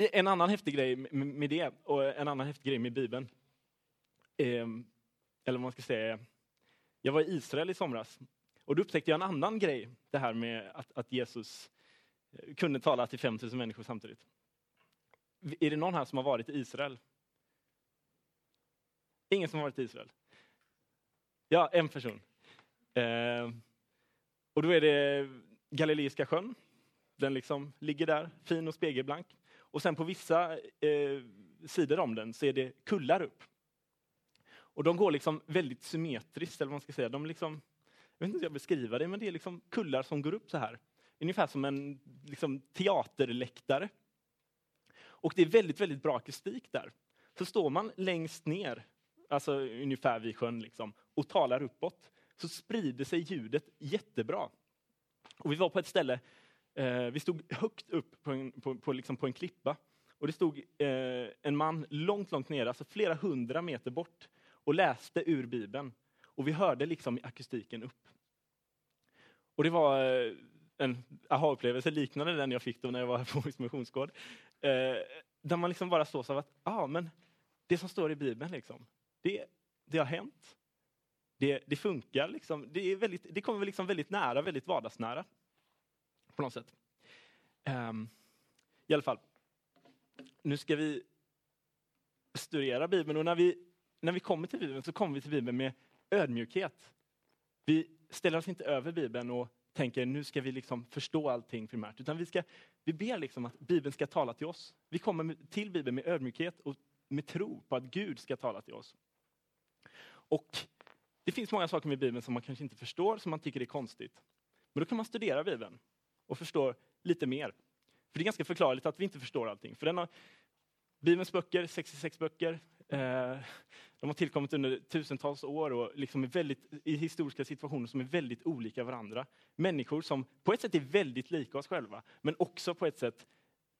En annan häftig grej med det, och en annan häftig grej med Bibeln, ehm, eller vad man ska säga, jag var i Israel i somras och då upptäckte jag en annan grej, det här med att, att Jesus eh, kunde tala till 5000 människor samtidigt. Är det någon här som har varit i Israel? Ingen som har varit i Israel? Ja, en person. Eh, och då är det Galileiska sjön. Den liksom ligger där, fin och spegelblank. Och sen på vissa eh, sidor om den så är det kullar upp. Och de går liksom väldigt symmetriskt, eller vad man ska säga. De liksom, jag vet inte hur jag beskriva det, men det är liksom kullar som går upp så här. Ungefär som en liksom, teaterläktare. Och det är väldigt, väldigt bra akustik där. Så står man längst ner, alltså ungefär vid sjön, liksom, och talar uppåt, så sprider sig ljudet jättebra. Och vi var på ett ställe, Eh, vi stod högt upp på en, på, på, liksom på en klippa. Och det stod eh, en man långt, långt ner, alltså flera hundra meter bort, och läste ur Bibeln. Och vi hörde liksom akustiken upp. Och det var eh, en aha-upplevelse liknande den jag fick då när jag var på Missionsgård. Eh, där man liksom bara slås av att, ah, men det som står i Bibeln, liksom, det, det har hänt. Det, det funkar, liksom. det, är väldigt, det kommer liksom väldigt nära, väldigt vardagsnära. På något sätt. Um, I alla fall, nu ska vi studera Bibeln och när vi när vi kommer till Bibeln så kommer vi till Bibeln med ödmjukhet. Vi ställer oss inte över Bibeln och tänker nu ska vi liksom förstå allting primärt, utan vi, ska, vi ber liksom att Bibeln ska tala till oss. Vi kommer till Bibeln med ödmjukhet och med tro på att Gud ska tala till oss. Och Det finns många saker med Bibeln som man kanske inte förstår, som man tycker är konstigt. Men då kan man studera Bibeln och förstå lite mer. För det är ganska förklarligt att vi inte förstår allting. För den har, Bibelns böcker, 66 böcker, Eh, de har tillkommit under tusentals år och liksom är väldigt, i historiska situationer som är väldigt olika varandra. Människor som på ett sätt är väldigt lika oss själva, men också på ett sätt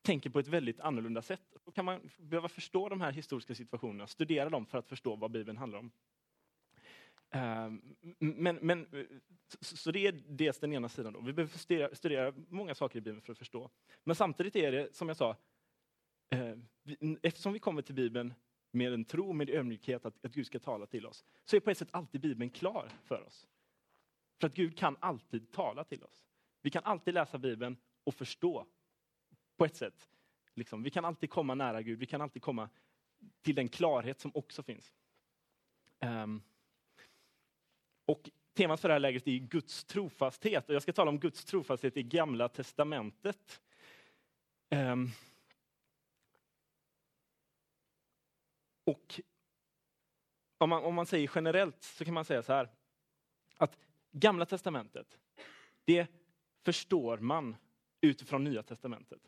tänker på ett väldigt annorlunda sätt. Då kan man behöva förstå de här historiska situationerna, studera dem för att förstå vad Bibeln handlar om. Ehm, men, men, eh, så det är dels den ena sidan. Då. Vi behöver studera, studera många saker i Bibeln för att förstå. Men samtidigt är det, som jag sa, ehm, eftersom vi kommer till Bibeln med en tro, med ödmjukhet att, att Gud ska tala till oss, så är på ett sätt alltid Bibeln klar för oss. För att Gud kan alltid tala till oss. Vi kan alltid läsa Bibeln och förstå på ett sätt. Liksom, vi kan alltid komma nära Gud, vi kan alltid komma till den klarhet som också finns. Um, och temat för det här lägret är Guds trofasthet. Och jag ska tala om Guds trofasthet i Gamla Testamentet. Um, Och om man, om man säger generellt så kan man säga så här, att Gamla Testamentet, det förstår man utifrån Nya Testamentet.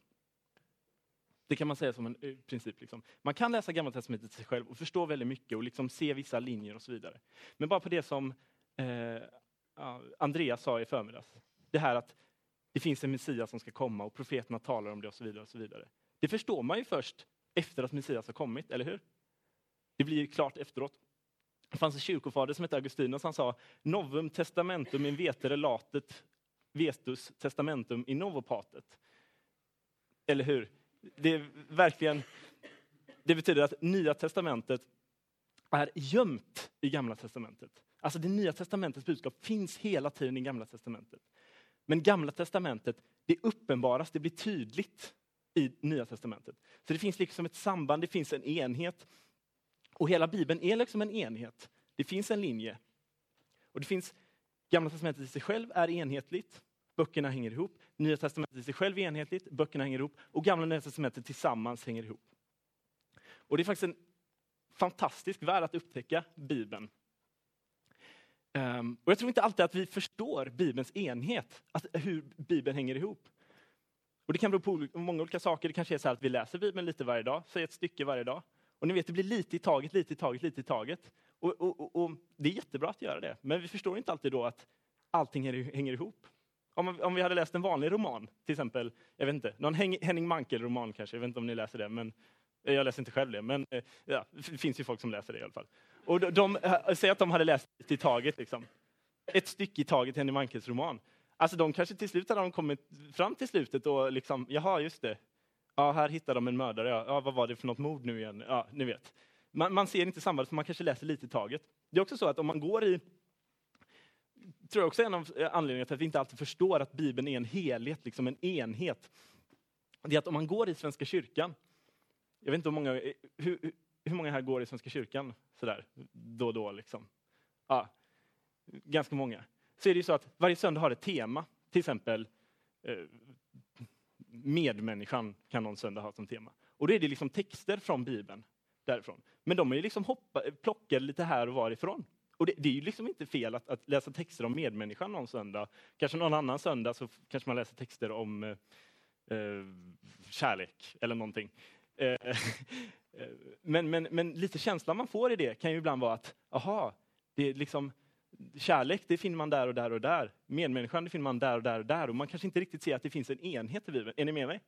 Det kan man säga som en princip. Liksom. Man kan läsa Gamla Testamentet till sig själv och förstå väldigt mycket och liksom se vissa linjer och så vidare. Men bara på det som eh, Andreas sa i förmiddags, det här att det finns en Messias som ska komma och profeterna talar om det och så vidare. och så vidare. Det förstår man ju först efter att Messias har kommit, eller hur? Det blir ju klart efteråt. Det fanns en kyrkofader som hette Augustinus. Han sa Novum testamentum in vetere latet vetus, testamentum in novopatet. Eller hur? Det är verkligen... Det betyder att Nya testamentet är gömt i Gamla testamentet. Alltså det Nya testamentets budskap finns hela tiden i Gamla testamentet. Men Gamla testamentet, det uppenbaras, det blir tydligt i Nya testamentet. Så det finns liksom ett samband, det finns en enhet. Och hela Bibeln är liksom en enhet. Det finns en linje. Och det finns, Gamla testamentet i sig själv är enhetligt. Böckerna hänger ihop. Nya testamentet i sig själv är enhetligt. Böckerna hänger ihop. Och Gamla och Nya testamentet tillsammans hänger ihop. Och det är faktiskt en fantastisk värld att upptäcka Bibeln. Ehm, och jag tror inte alltid att vi förstår Bibelns enhet, att, hur Bibeln hänger ihop. Och Det kan bero på många olika saker. Det kanske är så att vi läser Bibeln lite varje dag, säger ett stycke varje dag. Och ni vet, det blir lite i taget, lite i taget, lite i taget. Och, och, och, och det är jättebra att göra det, men vi förstår inte alltid då att allting hänger ihop. Om, om vi hade läst en vanlig roman, till exempel, jag vet inte, någon Henning Mankell-roman kanske, jag vet inte om ni läser det, men Eh, jag läser inte själv det, men eh, ja, det finns ju folk som läser det i alla fall. Och de, de, säg att de hade läst ett i taget, liksom. ett stycke i taget Henry Mankells roman. Alltså de kanske till slut hade de kommit fram till slutet och liksom, jaha, just det, Ja, här hittar de en mördare. Ja, ja vad var det för något mord nu igen? Ja, ni vet. Man, man ser inte sambandet, för man kanske läser lite i taget. Det är också så att om man går i tror jag också är en av anledningarna till att vi inte alltid förstår att Bibeln är en helhet, liksom en enhet. Det är att om man går i Svenska kyrkan, jag vet inte hur många, eh, hur, hur många här går i Svenska kyrkan sådär då och då? Liksom? Ja, ganska många. Så är det ju så att varje söndag har ett tema, till exempel eh, medmänniskan kan någon söndag ha som tema. Och då är det liksom texter från Bibeln därifrån. Men de är ju liksom hoppa, plockade lite här och varifrån. Och det, det, är ju liksom inte fel att, att, läsa texter om medmänniskan någon söndag. Kanske någon annan söndag så kanske man läser texter om eh, eh kärlek eller någonting. Eh, eh, men, men, men lite känslan man får i det kan ju ibland vara att, aha, det är liksom kärlek det finner man där och där och där. Medmänniskan det finner man där och där och där. Och man kanske inte riktigt ser att det finns en enhet i Bibeln. Är ni med mig?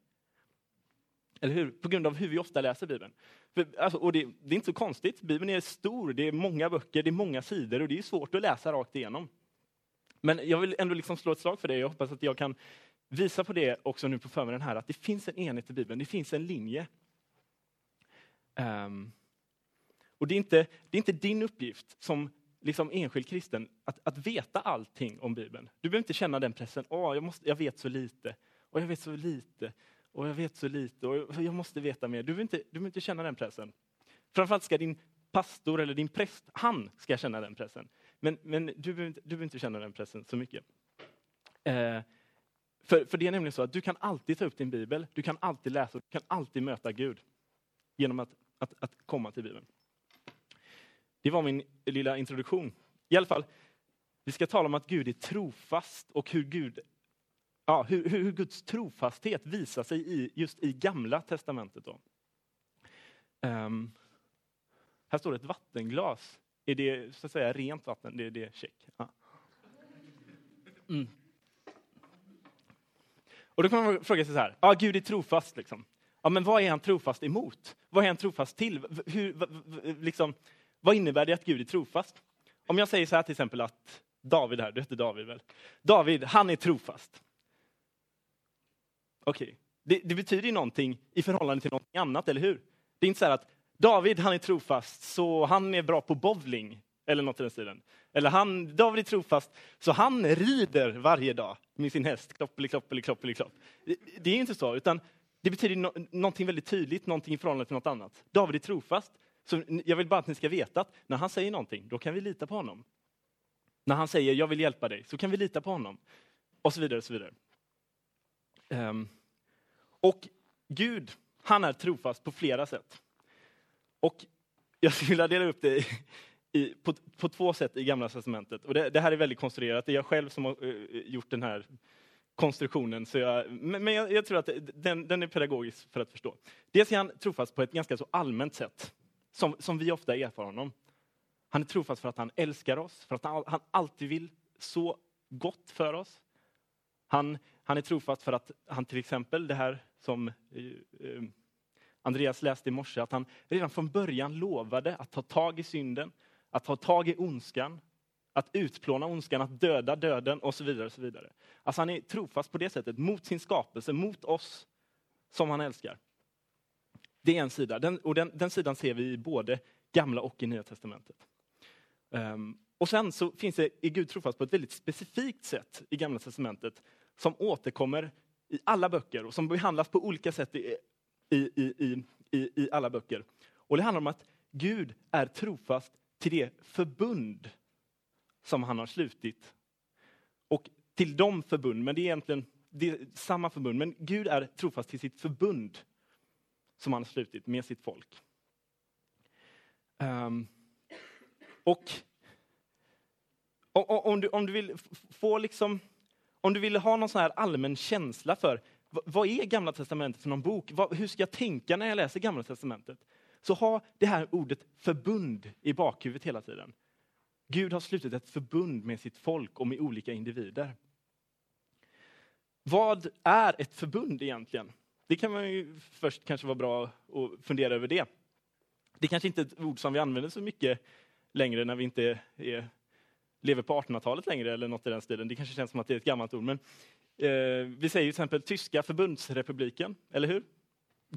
Eller hur? På grund av hur vi ofta läser Bibeln. För, alltså, och det, det, är inte så konstigt. Bibeln är stor, det är många böcker, det är många sidor och det är svårt att läsa rakt igenom. Men jag vill ändå liksom slå ett slag för det. Jag hoppas att jag kan visa på det också nu på förmiddagen här, att det finns en enhet i Bibeln. Det finns en linje. Um, och det är, inte, det är inte din uppgift som liksom enskild kristen att, att veta allting om Bibeln. Du behöver inte känna den pressen. Åh, jag, måste, jag vet så lite. Och jag vet så lite och jag vet så lite och jag måste veta mer. Du behöver inte, du behöver inte känna den pressen. Framförallt ska din pastor eller din präst, han ska känna den pressen. Men, men du, behöver inte, du behöver inte känna den pressen så mycket. Eh, för, för det är nämligen så att du kan alltid ta upp din bibel, du kan alltid läsa, du kan alltid möta Gud genom att, att, att komma till Bibeln. Det var min lilla introduktion. I alla fall, vi ska tala om att Gud är trofast och hur Gud ja, hur, hur, Guds trofasthet visar sig i, just i Gamla testamentet. Då. Um, här står det ett vattenglas. Är det så att säga rent vatten? Det, det är check. Ja. Mm. Och då kan man fråga sig så här, ja Gud är trofast liksom. Ja men vad är han trofast emot? Vad är han trofast till? Hur, liksom, vad innebär det att Gud är trofast? Om jag säger så här till exempel att David här, du heter David väl? David, han är trofast. Okej, okay. det, det, betyder ju någonting i förhållande till någonting annat, eller hur? Det är inte så att David han är trofast, så han är bra på bowling, eller något i den stilen. Eller han, David är trofast, så han rider varje dag med sin häst, kloppeli-klopp, klopp. Det, det är inte så, utan det betyder no någonting väldigt tydligt, någonting i förhållande till något annat. David är trofast, så jag vill bara att ni ska veta att när han säger någonting, då kan vi lita på honom. När han säger jag vill hjälpa dig, så kan vi lita på honom. Och så vidare. Och så vidare. Um, och Gud, han är trofast på flera sätt. Och jag skulle vilja dela upp det i, i, på, på, två sätt i Gamla testamentet. Och det, det, här är väldigt konstruerat. Det är jag själv som har uh, gjort den här konstruktionen. Så jag, men, men jag, jag, tror att den, den, är pedagogisk för att förstå. Dels är han trofast på ett ganska så allmänt sätt, som, som vi ofta erfar honom. Han är trofast för att han älskar oss, för att han, han alltid vill så gott för oss. Han han är trofast för att han till exempel, det här som eh, eh, Andreas läste i morse, att han redan från början lovade att ta tag i synden, att ta tag i ondskan, att utplåna ondskan, att döda döden och så vidare. Och så vidare. Alltså han är trofast på det sättet mot sin skapelse, mot oss som han älskar. Det är en sida, den, och den, den sidan ser vi i både gamla och i nya testamentet. Um, och sen så finns det, är Gud trofast på ett väldigt specifikt sätt i gamla testamentet som återkommer i alla böcker och som behandlas på olika sätt i, i, i, i, i alla böcker. Och Det handlar om att Gud är trofast till det förbund som han har slutit. Och till de förbund, men det är egentligen det är samma förbund, men Gud är trofast till sitt förbund som han har slutit med sitt folk. Um, och om du, om du vill få liksom om du vill ha någon sån här allmän känsla för vad är Gamla Testamentet för någon bok? hur ska jag tänka när jag läser Gamla Testamentet? Så ha det här ordet förbund i bakhuvudet hela tiden. Gud har slutit ett förbund med sitt folk och med olika individer. Vad är ett förbund egentligen? Det kan man ju först kanske vara bra att fundera över det. Det är kanske inte är ett ord som vi använder så mycket längre när vi inte är lever på 1800-talet längre eller något i den stilen. Det kanske känns som att det är ett gammalt ord. Men, eh, vi säger till exempel tyska förbundsrepubliken, eller hur?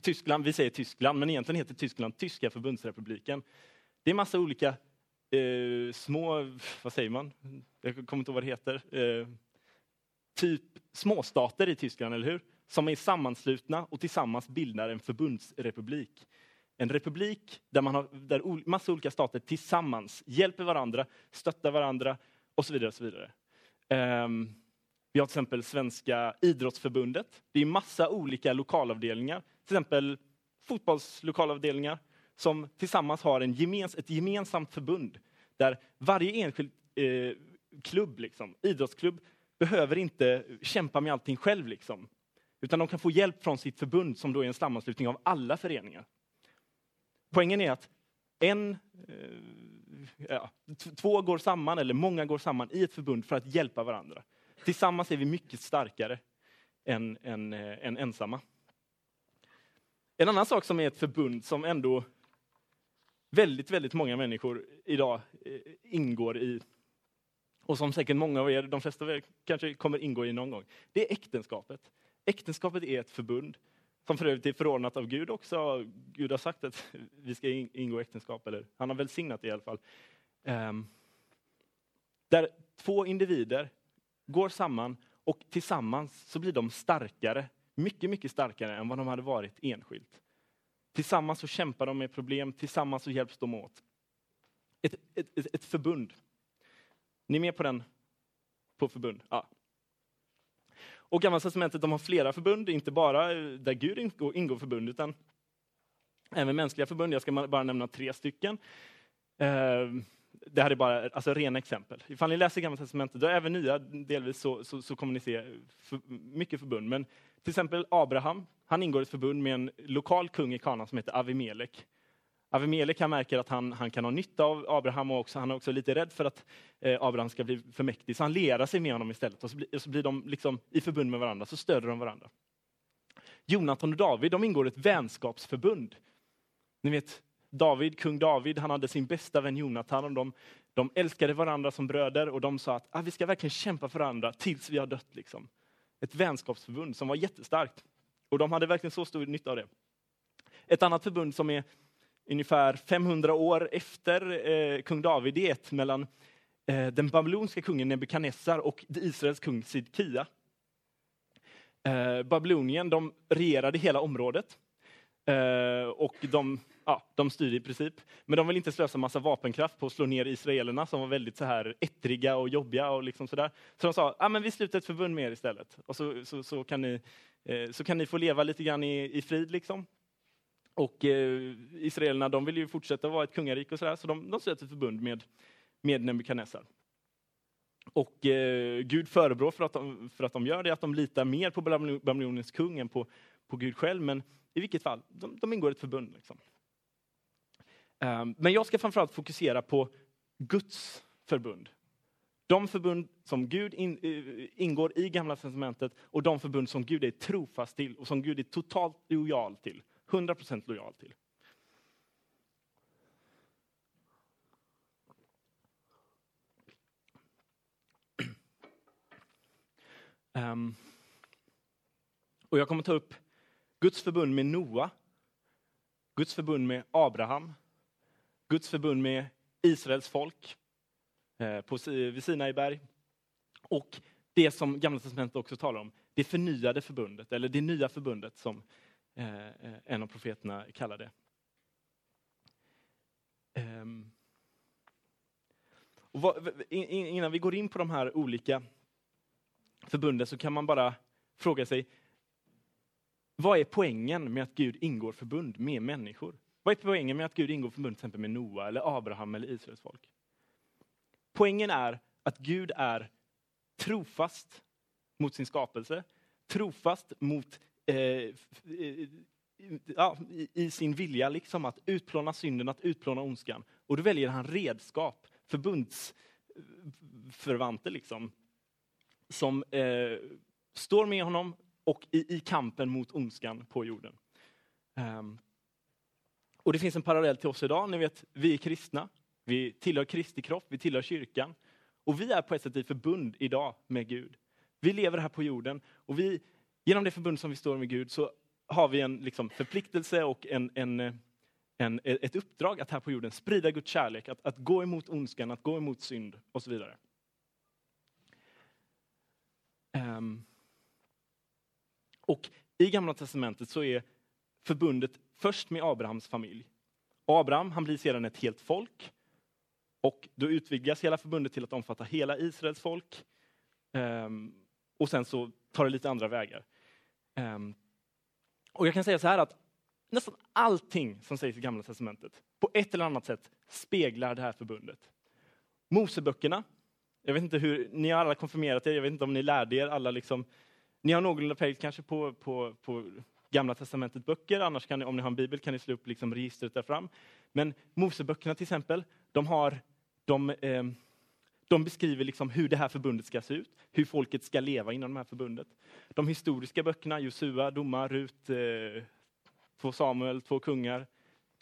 Tyskland, vi säger Tyskland, men egentligen heter Tyskland Tyska förbundsrepubliken. Det är massa olika eh, små, vad säger man? Jag kommer inte ihåg vad det heter. Eh, typ småstater i Tyskland, eller hur? Som är sammanslutna och tillsammans bildar en förbundsrepublik. En republik där man har där massa olika stater tillsammans hjälper varandra, stöttar varandra och så vidare. Och så vidare. Um, vi har till exempel Svenska idrottsförbundet. Det är massa olika lokalavdelningar, till exempel fotbollslokalavdelningar som tillsammans har en gemens, ett gemensamt förbund där varje enskild eh, klubb, liksom, idrottsklubb, behöver inte kämpa med allting själv. Liksom. Utan de kan få hjälp från sitt förbund som då är en sammanslutning av alla föreningar. Poängen är att en, eh, ja, två går samman, eller många går samman i ett förbund för att hjälpa varandra. Tillsammans är vi mycket starkare än, än, eh, än ensamma. En annan sak som är ett förbund som ändå väldigt, väldigt många människor idag eh, ingår i, och som säkert många av er, de flesta av er kanske kommer ingå i någon gång, det är äktenskapet. Äktenskapet är ett förbund som för övrigt är förordnat av Gud också. Gud har sagt att vi ska ingå äktenskap, eller han har välsignat det i alla fall. Ehm, där två individer går samman och tillsammans så blir de starkare, mycket, mycket starkare än vad de hade varit enskilt. Tillsammans så kämpar de med problem, tillsammans så hjälps de åt. Ett, ett, ett, ett förbund. Ni är med på den? På förbund? Ja. Och Gamla testamentet de har flera förbund, inte bara där Gud ingår, ingår förbund, utan även mänskliga förbund. Jag ska bara nämna tre stycken. Ehm, det här är bara alltså, rena exempel. Ifall ni läser Gamla testamentet, och även nya delvis, så, så, så kommer ni se för, mycket förbund. Men till exempel Abraham, han ingår i ett förbund med en lokal kung i Kana som heter Avimelek. Avimelek han märker att han, han kan ha nytta av Abraham och också, han är också lite rädd för att eh, Abraham ska bli för mäktig, så han lerar sig med honom istället. Och så, blir, och så blir de liksom i förbund med varandra, så stöder de varandra. Jonathan och David de ingår i ett vänskapsförbund. Ni vet, David, kung David, han hade sin bästa vän Jonathan. Och de, de älskade varandra som bröder och de sa att ah, vi ska verkligen kämpa för varandra tills vi har dött. Liksom. Ett vänskapsförbund som var jättestarkt. Och de hade verkligen så stor nytta av det. Ett annat förbund som är ungefär 500 år efter eh, kung David, det är ett mellan eh, den babyloniska kungen Nebukadnessar och Israels kung Sidkia. Eh, Babylonien de regerade hela området. Eh, och de ja, de styr i princip. Men de vill inte slösa massa vapenkraft på att slå ner israelerna som var väldigt så här ettriga och jobbiga. och liksom sådär. Så de sa, ah, men vi sluter ett förbund med er istället. Och så, så, så, kan, ni, eh, så kan ni få leva lite grann i, i frid. Liksom. Och eh, israelerna de vill ju fortsätta vara ett kungarike och sådär, så de, de slöt ett förbund med, med Nebukadnessar. Och eh, Gud förebrår för att, de, för att de gör det, att de litar mer på Babyloniens kung än på, på Gud själv. Men i vilket fall, de, de ingår ett förbund. Liksom. Ehm, men jag ska framförallt fokusera på Guds förbund. De förbund som Gud in, eh, ingår i Gamla testamentet och de förbund som Gud är trofast till och som Gud är totalt lojal till. 100% lojal till. Um, och jag kommer ta upp Guds förbund med Noa, Guds förbund med Abraham, Guds förbund med Israels folk eh, på, vid Sinaiberg. Och det som Gamla testamentet också talar om, det förnyade förbundet, eller det nya förbundet som eh, eh, en av profeterna kallar det. Ehm. innan vi går in på de här olika förbunden så kan man bara fråga sig, vad är poängen med att Gud ingår förbund med människor? Vad är poängen med att Gud ingår förbund till exempel med Noa, eller Abraham eller Israels folk? Poängen är att Gud är trofast mot sin skapelse, trofast mot eh, eh ja, i, sin vilja liksom att utplåna synden, att utplåna ondskan. Och då väljer han redskap, förbundsförvanter eh, liksom, som eh, står med honom och i, i, kampen mot ondskan på jorden. Um, och det finns en parallell till oss idag. Ni vet, vi är kristna. Vi tillhör Kristi kropp, vi tillhör kyrkan. Och vi är på ett sätt i förbund idag med Gud. Vi lever här på jorden och vi, genom det förbund som vi står med Gud så har vi en liksom, förpliktelse och en, en, en, ett uppdrag att här på jorden sprida Guds kärlek, att, att gå emot ondskan, att gå emot synd och så vidare. Um, och i Gamla Testamentet så är förbundet först med Abrahams familj. Abraham han blir sedan ett helt folk. Och då utvidgas hela förbundet till att omfatta hela Israels folk. Um, och sen så tar det lite andra vägar. Um, och jag kan säga så här att nästan allting som sägs i Gamla Testamentet på ett eller annat sätt speglar det här förbundet. Moseböckerna, jag vet inte hur, ni har alla konfirmerat er, jag vet inte om ni lärde er alla liksom, ni har någorlunda pejl kanske på, på, på Gamla Testamentet böcker, annars kan ni, om ni har en bibel kan ni slå upp liksom registret där fram. Men Moseböckerna till exempel, de, har, de, eh, de beskriver liksom hur det här förbundet ska se ut, hur folket ska leva inom det här förbundet. De historiska böckerna, Josua, Domar, Rut, eh, två Samuel, två kungar,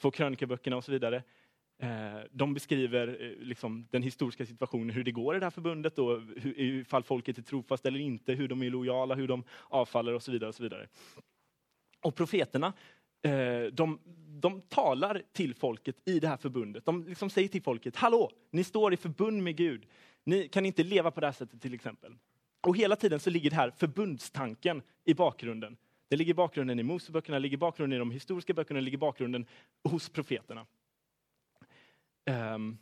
två krönikaböckerna och så vidare. Eh, de beskriver eh, liksom den historiska situationen, hur det går i det här förbundet, och hur, ifall folket är trofast eller inte, hur de är lojala, hur de avfaller och så vidare. Och så vidare. Och profeterna, eh, de, de talar till folket i det här förbundet. De liksom säger till folket, hallå, ni står i förbund med Gud. Ni kan inte leva på det här sättet till exempel. Och hela tiden så ligger det här förbundstanken i bakgrunden. Det ligger i bakgrunden i Moseböckerna, ligger i bakgrunden i de historiska böckerna, ligger i bakgrunden hos profeterna. Um,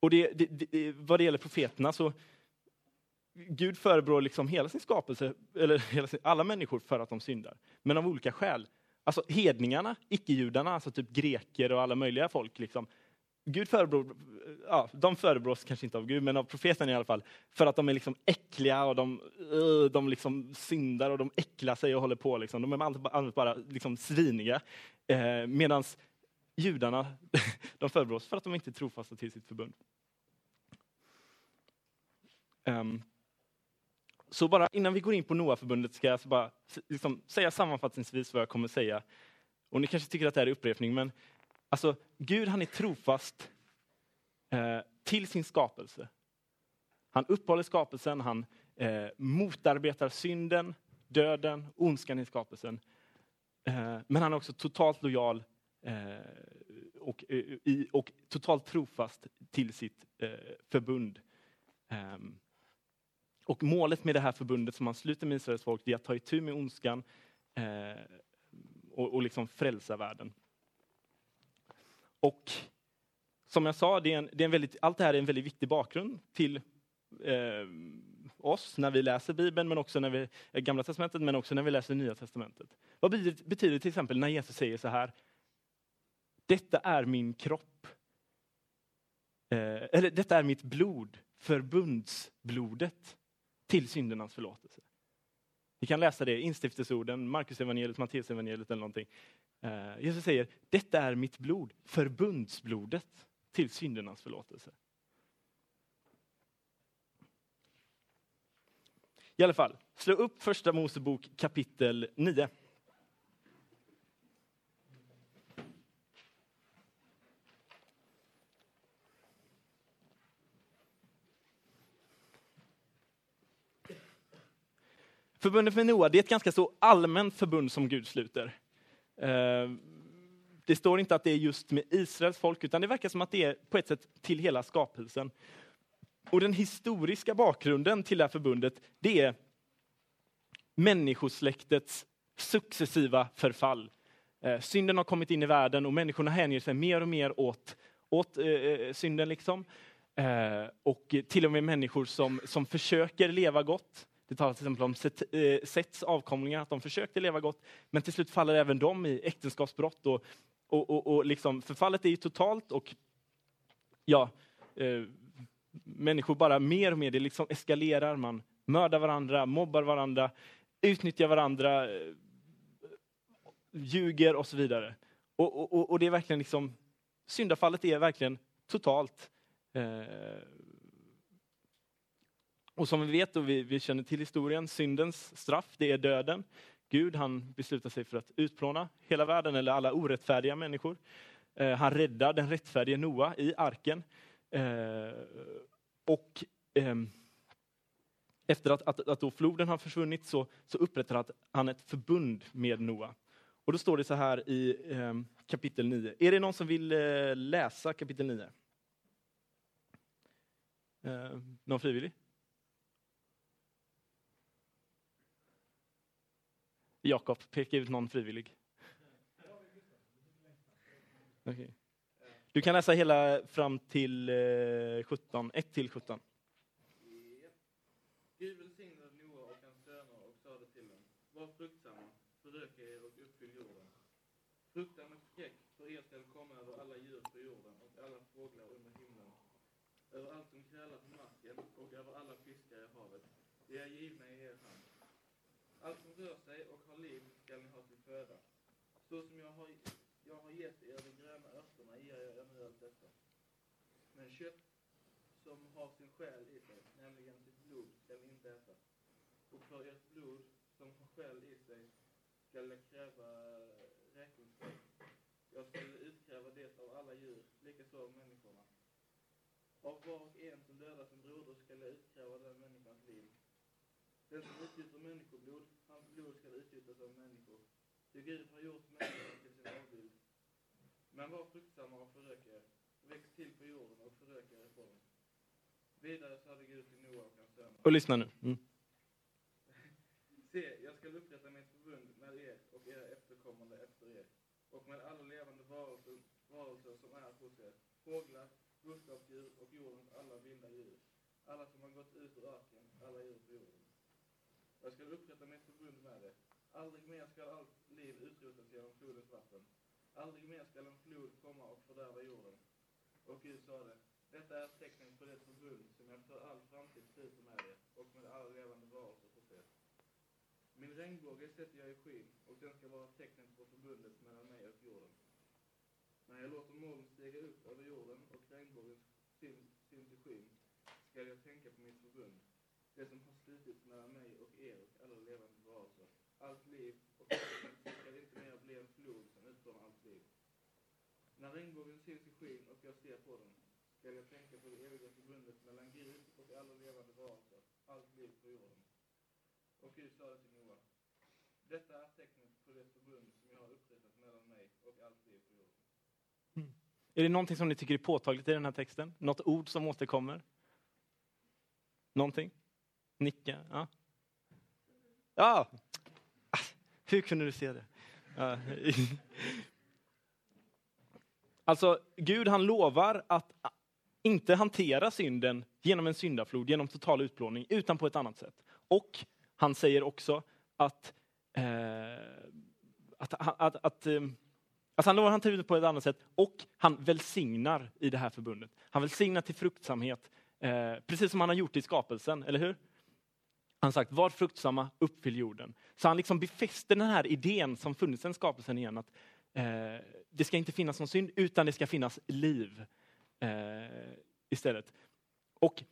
och det, det, det, vad det gäller profeterna så Gud förebrår liksom hela sin skapelse, eller hela sin, alla människor för att de syndar. Men av olika skäl. Alltså hedningarna, icke-judarna, alltså typ greker och alla möjliga folk. Liksom. Gud förebrår, ja, de förebrås kanske inte av Gud, men av profeten i alla fall. För att de är liksom äckliga och de, eh, de liksom syndar och de äcklar sig och håller på. Liksom. De är alldeles bara liksom sviniga. Eh, Medan judarna, de förebrås för att de inte är trofasta till sitt förbund. Um, så bara innan vi går in på Noa-förbundet ska jag bara liksom säga sammanfattningsvis vad jag kommer säga. Och ni kanske tycker att det här är upprepning, men alltså, Gud han är trofast eh, till sin skapelse. Han uppehåller skapelsen, han eh, motarbetar synden, döden, ondskan i skapelsen. Eh, men han är också totalt lojal Eh, och, eh, i, och, totalt trofast till sitt eh, förbund. Ehm, och målet med det här förbundet som man sluter med Israels folk, är att ta itu med ondskan eh, och, och liksom frälsa världen. Och som jag sa, det är en, det är en väldigt, allt det här är en väldigt viktig bakgrund till eh, oss när vi läser Bibeln, men också när vi, Gamla Testamentet, men också när vi läser Nya Testamentet. Vad betyder, betyder det till exempel när Jesus säger så här, detta är min kropp, eh, eller detta är mitt blod, förbundsblodet till syndernas förlåtelse. Vi kan läsa det i instiftelseorden, Markus evangeliet, Matteus evangeliet eller någonting. Eh, Jesus säger, detta är mitt blod, förbundsblodet till syndernas förlåtelse. I alla fall, slå upp första Mosebok kapitel 9. Förbundet med Noa det är ett ganska så allmänt förbund som Gud sluter. Eh, det står inte att det är just med Israels folk, utan det verkar som att det är på ett sätt till hela skapelsen. Och den historiska bakgrunden till det här förbundet, det är människosläktets successiva förfall. Eh, synden har kommit in i världen och människorna hänger sig mer och mer åt, åt eh, eh synden. Liksom. och till och med människor som, som försöker leva gott, det talas till exempel om eh, Sets avkomlingar, att de försökte leva gott, men till slut faller även de i äktenskapsbrott. Och, och, och, och liksom, förfallet är ju totalt och ja, eh, människor bara mer och mer, det liksom eskalerar, man mördar varandra, mobbar varandra, utnyttjar varandra, eh, ljuger och så vidare. Och, och, och det är verkligen liksom, syndafallet är verkligen totalt. Eh, och som vi vet och vi, vi, känner till historien, syndens straff, det är döden. Gud han beslutar sig för att utplåna hela världen, eller alla orättfärdiga människor. Eh, han räddar den rättfärdige Noa i arken. Eh, och eh, efter att, att, att då floden har försvunnit så, så upprättar han ett förbund med Noa. Och då står det så här i eh, kapitel 9. Är det någon som vill eh, läsa kapitel 9? Eh, någon frivillig? Jakob, peka ut någon frivillig. Okay. Du kan läsa hela fram till eh, 17, 1 till 17. Gud välsignade Noa och hans söner och sade till dem, var fruktsamma, föröka er och uppfyll jorden. Fruktan och skräck för er skall komma över alla djur på jorden och alla fåglar under himlen, över allt som krälar på marken och över alla fiskar i havet. De är givna i er hand. Allt som rör sig och har liv skall ni ha till föda. Så som jag har, jag har gett er de gröna örterna ger jag er nu allt detta. Men kött som har sin själ i sig, nämligen sitt blod, skall ni inte äta. Och för ert blod som har själ i sig skall jag kräva räkenskap. Jag skall utkräva det av alla djur, likaså av människorna. Av var och en som dödar sin broder skall jag utkräva den människans liv. Den som utgjuter människoblod, hans blod skall utgjutas av människor. Ty Gud har gjort människan till sin avbild. Men var fruktsamma och förök er. Väx till på jorden och förök er ifrån den. Vidare sade Gud till Noa och hans söner. Och lyssna nu. Mm. Se, jag skall upprätta mitt förbund med er och era efterkommande efter er och med alla levande varelser, varelser som är hos er, fåglar, boskapsdjur och jordens alla vilda djur, alla som har gått ut ur öken, alla djur på jorden. Jag skall upprätta mitt förbund med det. Aldrig mer skall allt liv utrotas genom flodens vatten. Aldrig mer skall en flod komma och fördärva jorden. Och Gud sade, detta är tecknet på det förbund som jag för all framtid sluter med er och med all levande varelser på er. Min regnbåge sätter jag i skyn och den ska vara tecknet på förbundet mellan mig och jorden. När jag låter moln stiga upp över jorden och regnbågen syns, syns i skyn skall jag tänka på mitt förbund, det som har slutits mellan mig och er och alla levande varelser. Allt liv och inte mer bli en flod som utplånar allt liv. När regnbågen syns i skyn och jag ser på den skall jag tänka på det eviga förbundet mellan Gud och alla levande varelser, allt liv på jorden. Och Gud sade till Noa, detta är tecknet på det förbund som jag har upprättat mellan mig och allt liv på jorden. Mm. Är det någonting som ni tycker är påtagligt i den här texten? Något ord som återkommer? Någonting? Nicka? Ja. Ja! Hur kunde du se det? Alltså, Gud han lovar att inte hantera synden genom en syndaflod, genom total utplåning, utan på ett annat sätt. Och han säger också att, eh, att, att, att, eh, att han lovar att hantera det på ett annat sätt och han välsignar i det här förbundet. Han välsignar till fruktsamhet, eh, precis som han har gjort i skapelsen, eller hur? Han har sagt, var fruktsamma, uppfyll jorden. Så han liksom befäster den här idén som funnits sedan skapelsen igen, att eh, det ska inte finnas någon synd, utan det ska finnas liv eh, istället. Och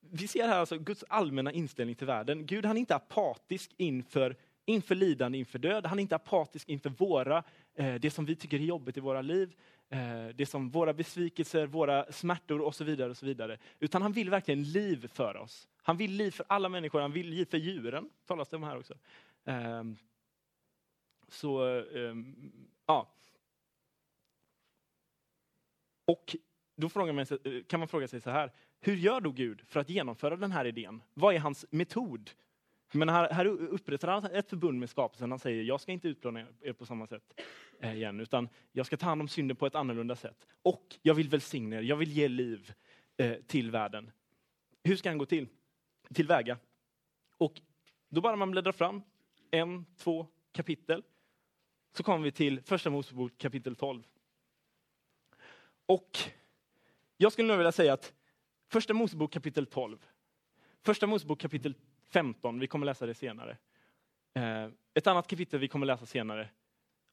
vi ser här alltså Guds allmänna inställning till världen. Gud han är inte apatisk inför, inför lidande, inför död. Han är inte apatisk inför våra, eh, det som vi tycker är jobbigt i våra liv. Eh, det som våra besvikelser, våra smärtor och så vidare. och så vidare. Utan han vill verkligen liv för oss. Han vill liv för alla människor, han vill liv för djuren. talas det om här också. Ehm, så, ehm, ja. Och då frågar man sig, kan man fråga sig så här, hur gör då Gud för att genomföra den här idén? Vad är hans metod? Men här, här upprättar han ett förbund med skapelsen. Han säger, jag ska inte utplåna er på samma sätt eh, igen, utan jag ska ta hand om synden på ett annorlunda sätt. Och jag vill välsigna er, jag vill ge liv eh, till världen. Hur ska han gå till? Tillväga. Och då bara man bläddrar fram en, två kapitel, så kommer vi till första Mosebok kapitel 12. Och jag skulle nog vilja säga att första Mosebok kapitel 12, första Mosebok kapitel 15, vi kommer läsa det senare. Eh, ett annat kapitel vi kommer läsa senare,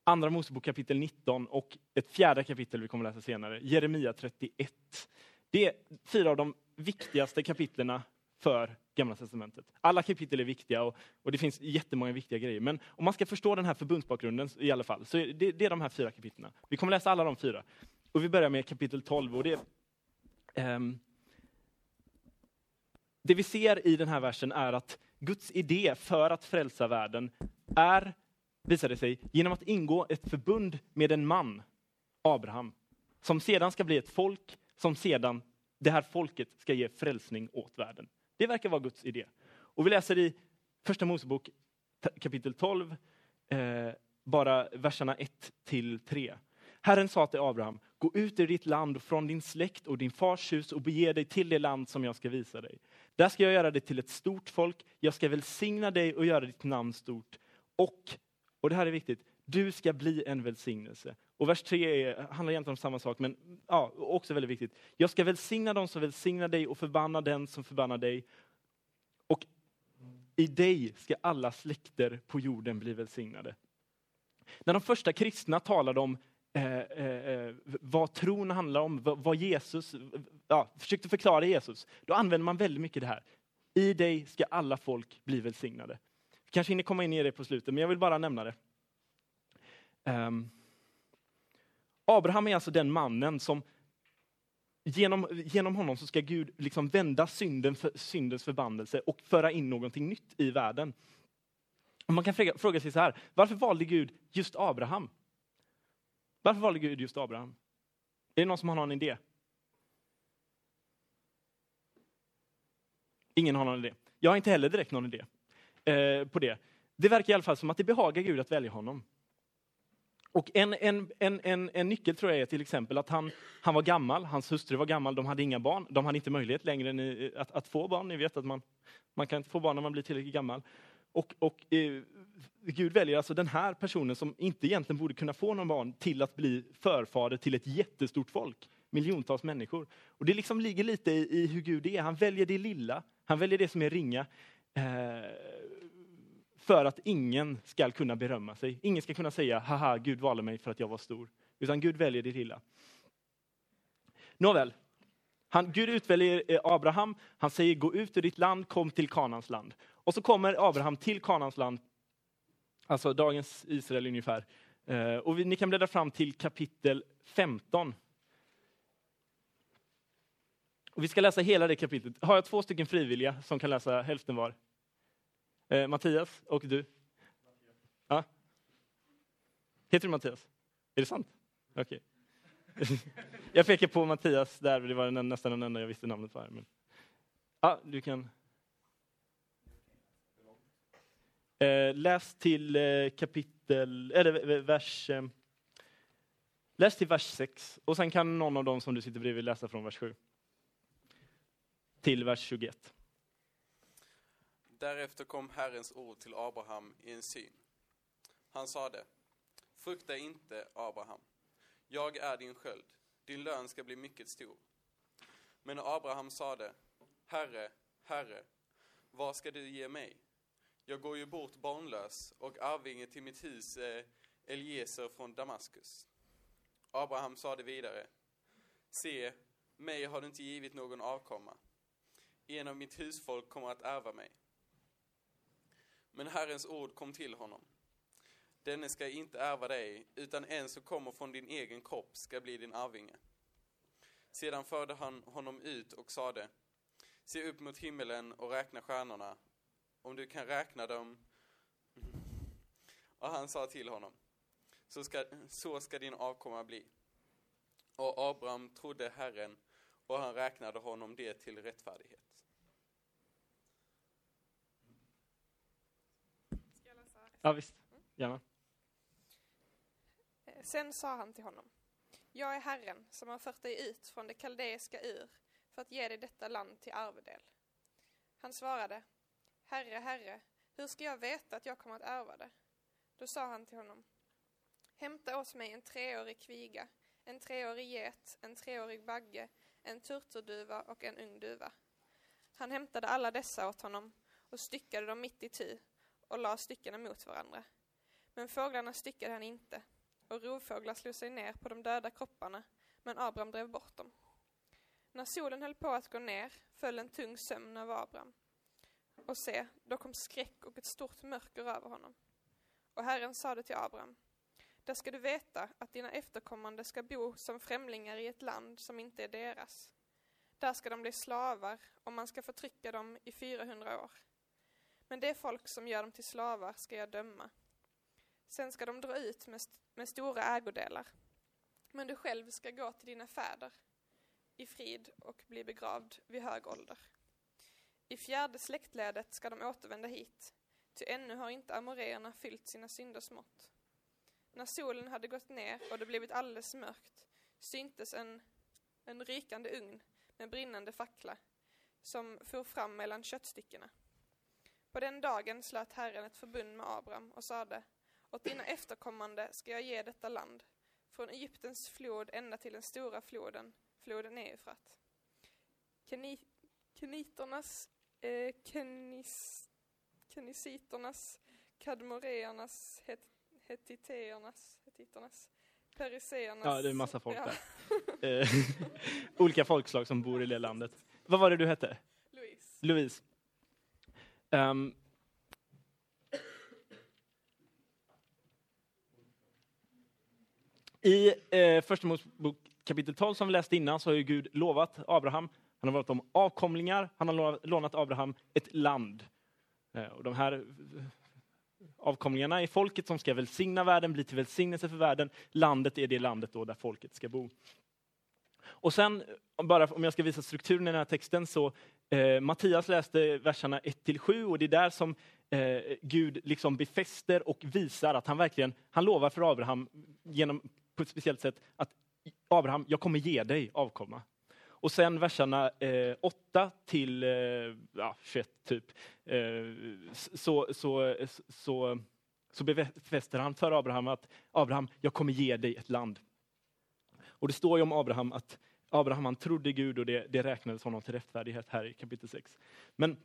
andra Mosebok kapitel 19 och ett fjärde kapitel vi kommer läsa senare, Jeremia 31. Det är fyra av de viktigaste kapitlerna för Gamla testamentet. Alla kapitel är viktiga och, och, det finns jättemånga viktiga grejer. Men om man ska förstå den här förbundsbakgrunden i alla fall, så är det, det är de här fyra kapitlen. Vi kommer läsa alla de fyra. Och vi börjar med kapitel 12 och det um, det vi ser i den här versen är att Guds idé för att frälsa världen är, visar det sig, genom att ingå ett förbund med en man, Abraham, som sedan ska bli ett folk, som sedan, det här folket ska ge frälsning åt världen. Det verkar vara Guds idé. Och vi läser i Första Mosebok kapitel 12, eh, bara verserna 1 till 3. Herren sa till Abraham, gå ut ur ditt land och från din släkt och din fars hus och bege dig till det land som jag ska visa dig. Där ska jag göra dig till ett stort folk, jag ska välsigna dig och göra ditt namn stort. Och, och det här är viktigt, du ska bli en välsignelse. Och vers 3 är, handlar egentligen om samma sak, men ja, också väldigt viktigt. Jag ska välsigna dem som välsignar dig och förbanna den som förbannar dig. Och i dig ska alla släkter på jorden bli välsignade. När de första kristna talade om eh, eh, eh vad tron handlar om, vad, vad Jesus, ja, försökte förklara Jesus, då använder man väldigt mycket det här. I dig ska alla folk bli välsignade. Vi Kanske hinner komma in i det på slutet, men jag vill bara nämna det. Um, Abraham är alltså den mannen som genom, genom honom så ska Gud liksom vända synden för, syndens förbannelse och föra in någonting nytt i världen. Och man kan fråga, fråga sig så här, varför valde Gud just Abraham? Varför valde Gud just Abraham? Är det någon som har någon idé? Ingen har någon idé. Jag har inte heller direkt någon idé eh, på det. Det verkar i alla fall som att det behagar Gud att välja honom. Och en, en, en, en, en nyckel tror jag är till exempel att han, han var gammal, hans hustru var gammal, de hade inga barn. De hade inte möjlighet längre ni, att, att få barn. Ni vet att man, man kan inte få barn när man blir tillräckligt gammal. Och, och eh, Gud väljer alltså den här personen som inte egentligen borde kunna få någon barn till att bli förfader till ett jättestort folk. Miljontals människor. Och det liksom ligger lite i, i hur Gud är. Han väljer det lilla, han väljer det som är ringa. Eh, för att ingen ska kunna berömma sig. Ingen ska kunna säga, haha, Gud valde mig för att jag var stor. Utan Gud väljer det lilla. Nåväl, han, Gud utväljer eh, Abraham, han säger gå ut ur ditt land, kom till Kanans land. Och så kommer Abraham till Kanans land, alltså dagens Israel ungefär. Eh, och vi, ni kan bläddra fram till kapitel 15. Och vi ska läsa hela det kapitlet. Har jag två stycken frivilliga som kan läsa hälften var? Eh, Mattias och du? Ja. Heter du Mattias? Är det sant? Okej. Okay. jag pekar på Mattias där, det var nästan den enda jag visste namnet på. Här, men... ah, du kan. Eh, läs till eh, kapitel, eller vers... Eh, läs till vers 6 och sen kan någon av dem som du sitter bredvid läsa från vers 7. Till vers 21. Därefter kom Herrens ord till Abraham i en syn. Han sade, frukta inte, Abraham. Jag är din sköld, din lön ska bli mycket stor. Men Abraham sade, Herre, Herre, vad ska du ge mig? Jag går ju bort barnlös och arvinge till mitt hus är Eliezer från Damaskus. Abraham sade vidare, se, mig har du inte givit någon avkomma. En av mitt husfolk kommer att ärva mig. Men Herrens ord kom till honom. Denne ska inte ärva dig, utan en som kommer från din egen kropp ska bli din arvinge. Sedan förde han honom ut och sade, se upp mot himmelen och räkna stjärnorna, om du kan räkna dem. Och han sa till honom, så ska, så ska din avkomma bli. Och Abraham trodde Herren, och han räknade honom det till rättfärdighet. Ja, visst. Gärna. Eh, sen sa han till honom. Jag är Herren som har fört dig ut från det kaldeiska ur för att ge dig detta land till arvedel. Han svarade. Herre, Herre, hur ska jag veta att jag kommer att ärva det? Då sa han till honom. Hämta åt mig en treårig kviga, en treårig get, en treårig bagge, en turturduva och en ung duva. Han hämtade alla dessa åt honom och styckade dem mitt i tu och la styckena mot varandra. Men fåglarna styckade han inte, och rovfåglar slog sig ner på de döda kropparna, men Abraham drev bort dem. När solen höll på att gå ner föll en tung sömn över Abraham. Och se, då kom skräck och ett stort mörker över honom. Och Herren sade till Abraham, där ska du veta att dina efterkommande ska bo som främlingar i ett land som inte är deras. Där ska de bli slavar och man ska förtrycka dem i 400 år. Men det folk som gör dem till slavar ska jag döma. Sen ska de dra ut med, st med stora ägodelar. Men du själv ska gå till dina fäder i frid och bli begravd vid hög ålder. I fjärde släktledet ska de återvända hit, ty ännu har inte amoreerna fyllt sina synders mått. När solen hade gått ner och det blivit alldeles mörkt syntes en, en rykande ugn med brinnande fackla som for fram mellan köttstyckena. På den dagen slöt Herren ett förbund med Abraham och sade åt dina efterkommande ska jag ge detta land, från Egyptens flod ända till den stora floden, floden Eufrat. Keni, keniternas, eh, kenis, kenisiternas, kadmoreernas, het, hetiteernas, hetiternas, periseernas. Ja, det är en massa folk Ja. där. Eh, Olika folkslag som bor i det landet. Vad var det du hette? Louise. Louise. Um, I eh, Första Mosebok kapitel 12 som vi läste innan så har ju Gud lovat Abraham, han har lovat om avkomlingar, han har lånat Abraham ett land. Eh, och de här avkomlingarna är folket som ska välsigna världen, bli till välsignelse för världen. Landet är det landet då där folket ska bo. Och sen, om bara om jag ska visa strukturen i den här texten, så eh, Mattias läste verserna 1-7 och det är där som eh, Gud liksom befäster och visar att han verkligen, han lovar för Abraham genom, på ett speciellt sätt att Abraham, jag kommer ge dig avkomma. Och sen verserna eh, 8 till eh, ja, 21 typ, eh, så, så, så, så befäster han för Abraham att Abraham, jag kommer ge dig ett land. Och det står ju om Abraham att Abraham han trodde Gud och det, det räknades honom till rättfärdighet här i kapitel 6. Men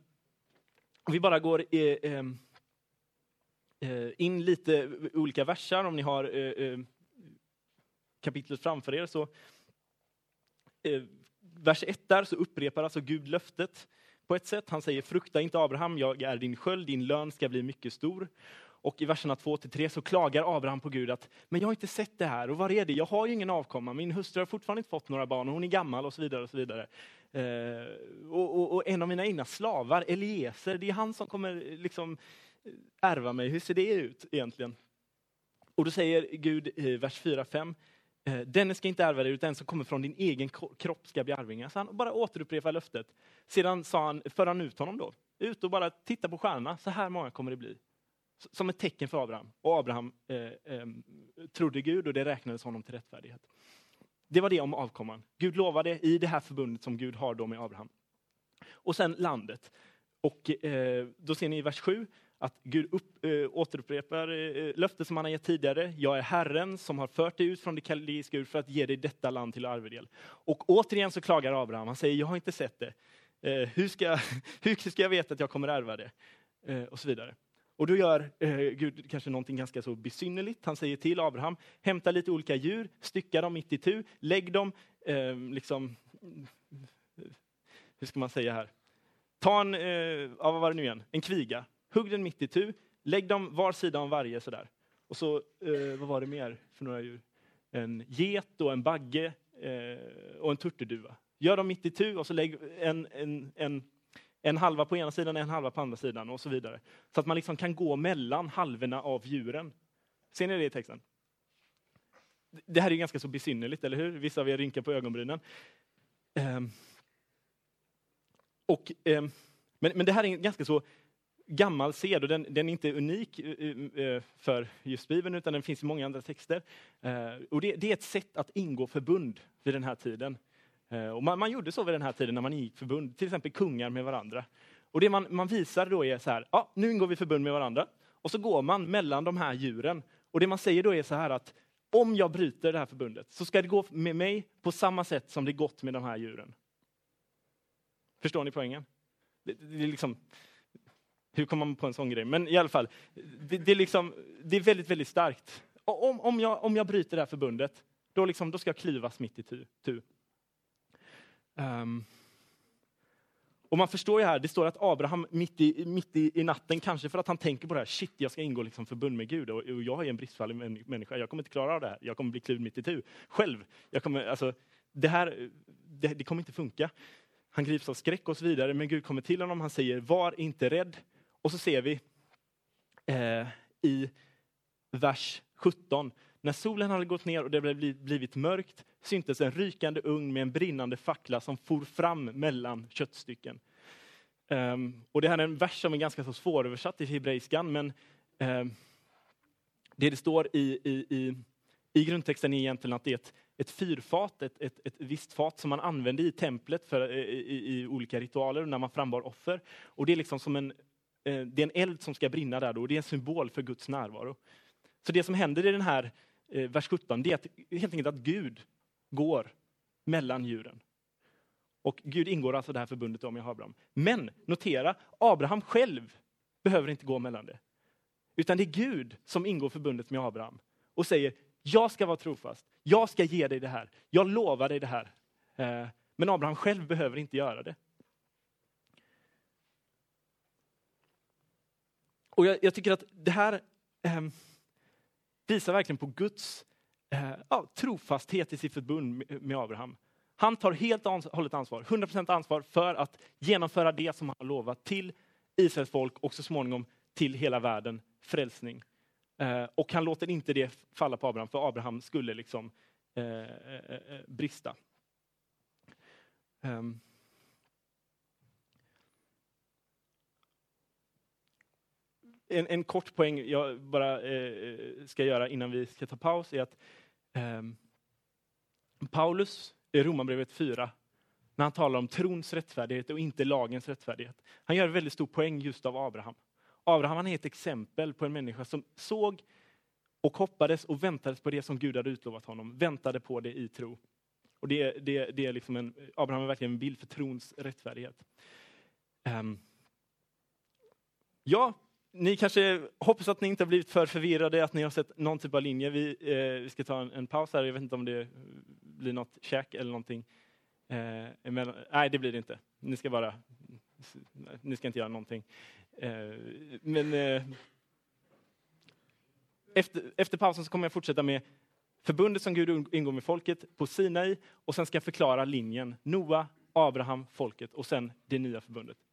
om vi bara går eh, ehm, eh, in lite olika versar, om ni har eh, eh kapitlet framför er så eh, vers 1 där så upprepar alltså Gud löftet på ett sätt. Han säger frukta inte Abraham, jag är din sköld, din lön ska bli mycket stor. Och i verserna 2 till 3 så klagar Abraham på Gud att men jag har inte sett det här och vad är det? Jag har ju ingen avkomma, min hustru har fortfarande inte fått några barn och hon är gammal och så vidare. Och så vidare. Eh, och, och, och en av mina egna slavar, Eliezer, det är han som kommer liksom ärva mig. Hur ser det ut egentligen? Och då säger Gud i vers 4-5 Eh, Denne ska inte ärva dig, utan den som kommer från din egen kropp ska bli arvinge. Så han bara återupprepar löftet. Sedan sa han, för han ut honom då. Ut och bara titta på stjärnorna, så här många kommer det bli. Som ett tecken för Abraham. Och Abraham eh, eh, trodde Gud och det räknades honom till rättfärdighet. Det var det om avkomman. Gud lovade i det här förbundet som Gud har då med Abraham. Och sen landet. Och eh, då ser ni i vers 7 att Gud upp, äh, återupprepar äh, löftet som han har gett tidigare. Jag är Herren som har fört dig ut från det kaldeiska ur för att ge dig detta land till arvedel. Och återigen så klagar Abraham. Han säger, jag har inte sett det. Äh, hur, ska, jag- hur ska jag veta att jag kommer ärva det? Och så vidare. Och då gör eh, Gud kanske någonting ganska så besynnerligt. Han säger till Abraham, hämta lite olika djur, stycka dem mitt i tu, lägg dem, eh, liksom, hur ska man säga här? Ta en, eh, ja, vad var det nu igen, en kviga, hugg den mitt i tu, lägg dem var sida om varje sådär. Och så, eh, vad var det mer för några djur? En get och en bagge eh, och en turturduva. Gör dem mitt i tu och så lägg en, en, en, en halva på ena sidan, en halva på andra sidan och så vidare. Så att man liksom kan gå mellan halvorna av djuren. Ser ni det i texten? Det här är ganska så besynnerligt, eller hur? Vissa av er rynkar på ögonbrynen. Um, Och, um, men, men det här är en ganska så gammal sed och den, den är inte unik eh, eh, eh, för just Bibeln utan den finns i många andra texter. Och det, det är ett sätt att ingå förbund vid den här tiden. Eh, och man, man gjorde så vid den här tiden när man ingick förbund, till exempel kungar med varandra. Och det man, man visar då är så här, ja, nu ingår vi förbund med varandra. Och så går man mellan de här djuren. Och det man säger då är så här att om jag bryter det här förbundet så ska det gå med mig på samma sätt som det gått med de här djuren. Förstår ni poängen? Det, det är liksom, hur kommer man på en sån grej? Men i alla fall, det, det, är, liksom, det är väldigt, väldigt starkt. Och Om, om, jag, om jag bryter det här förbundet, då, liksom, då ska jag klyvas mitt i tu. tu. Um, och man förstår ju här, det står att Abraham mitt i, mitt i, i natten, kanske för att han tänker på det här, shit, jag ska ingå liksom förbund med Gud och, och jag är en bristfällig män- människa, jag kommer inte klara av det här, jag kommer bli kluven mitt i tu själv. Jag kommer, alltså, det här, det, det kommer inte funka. Han grips av skräck och så vidare, men Gud kommer till honom. Han säger var inte rädd. Och så ser vi eh, i vers 17. När solen hade gått ner och det hade blivit mörkt syntes en rykande ugn med en brinnande fackla som for fram mellan köttstycken. Um, och det här är en vers som är ganska så svåröversatt i hebreiskan, men um, det det står i, i, i, i grundtexten är egentligen att det är ett, ett fyrfat, ett, ett, ett visst fat som man använde i templet för, eh, i, i, olika ritualer när man frambar offer. Och det är liksom som en, eh, det är en eld som ska brinna där då, och det är en symbol för Guds närvaro. Så det som händer i den här eh, vers 17, det är att, helt enkelt att Gud går mellan djuren. Och Gud ingår alltså det här förbundet med Abraham. Men notera, Abraham själv behöver inte gå mellan det. Utan det är Gud som ingår förbundet med Abraham och säger, jag ska vara trofast, jag ska ge dig det här, jag lovar dig det här. Eh, men Abraham själv behöver inte göra det. Och jag, jag tycker att det här eh, visar verkligen på Guds Eh, ja, trofasthet i sitt förbund med Abraham. Han tar helt och hållet ansvar, 100% ansvar för att genomföra det som han har lovat till Israels folk och så småningom till hela världen, frälsning. Eh, och han låter inte det falla på Abraham, för Abraham skulle liksom eh, eh, eh, eh brista. Um. En, en, kort poäng jag bara eh, eh, ska göra innan vi ska ta paus är att eh, Ehm, Paulus i Romarbrevet 4, när han talar om trons rättfärdighet och inte lagens rättfärdighet. Han gör en väldigt stor poäng just av Abraham. Abraham är ett exempel på en människa som såg och hoppades och väntades på det som Gud hade utlovat honom, väntade på det i tro. Och det, det, det är liksom en, Abraham är verkligen en bild för trons rättfärdighet. Um, ja, ni kanske hoppas att ni inte har blivit för förvirrade, att ni har sett någon typ av linje. Vi, eh, vi ska ta en, en, paus här, jag vet inte om det blir något käk eller någonting. Eh, emellan. Nej, det blir det inte. Ni ska bara, ni ska inte göra någonting. Eh, men eh, efter, efter pausen så kommer jag fortsätta med förbundet som Gud ingår med folket på Sinai och sen ska jag förklara linjen Noa, Abraham, folket och sen det nya förbundet.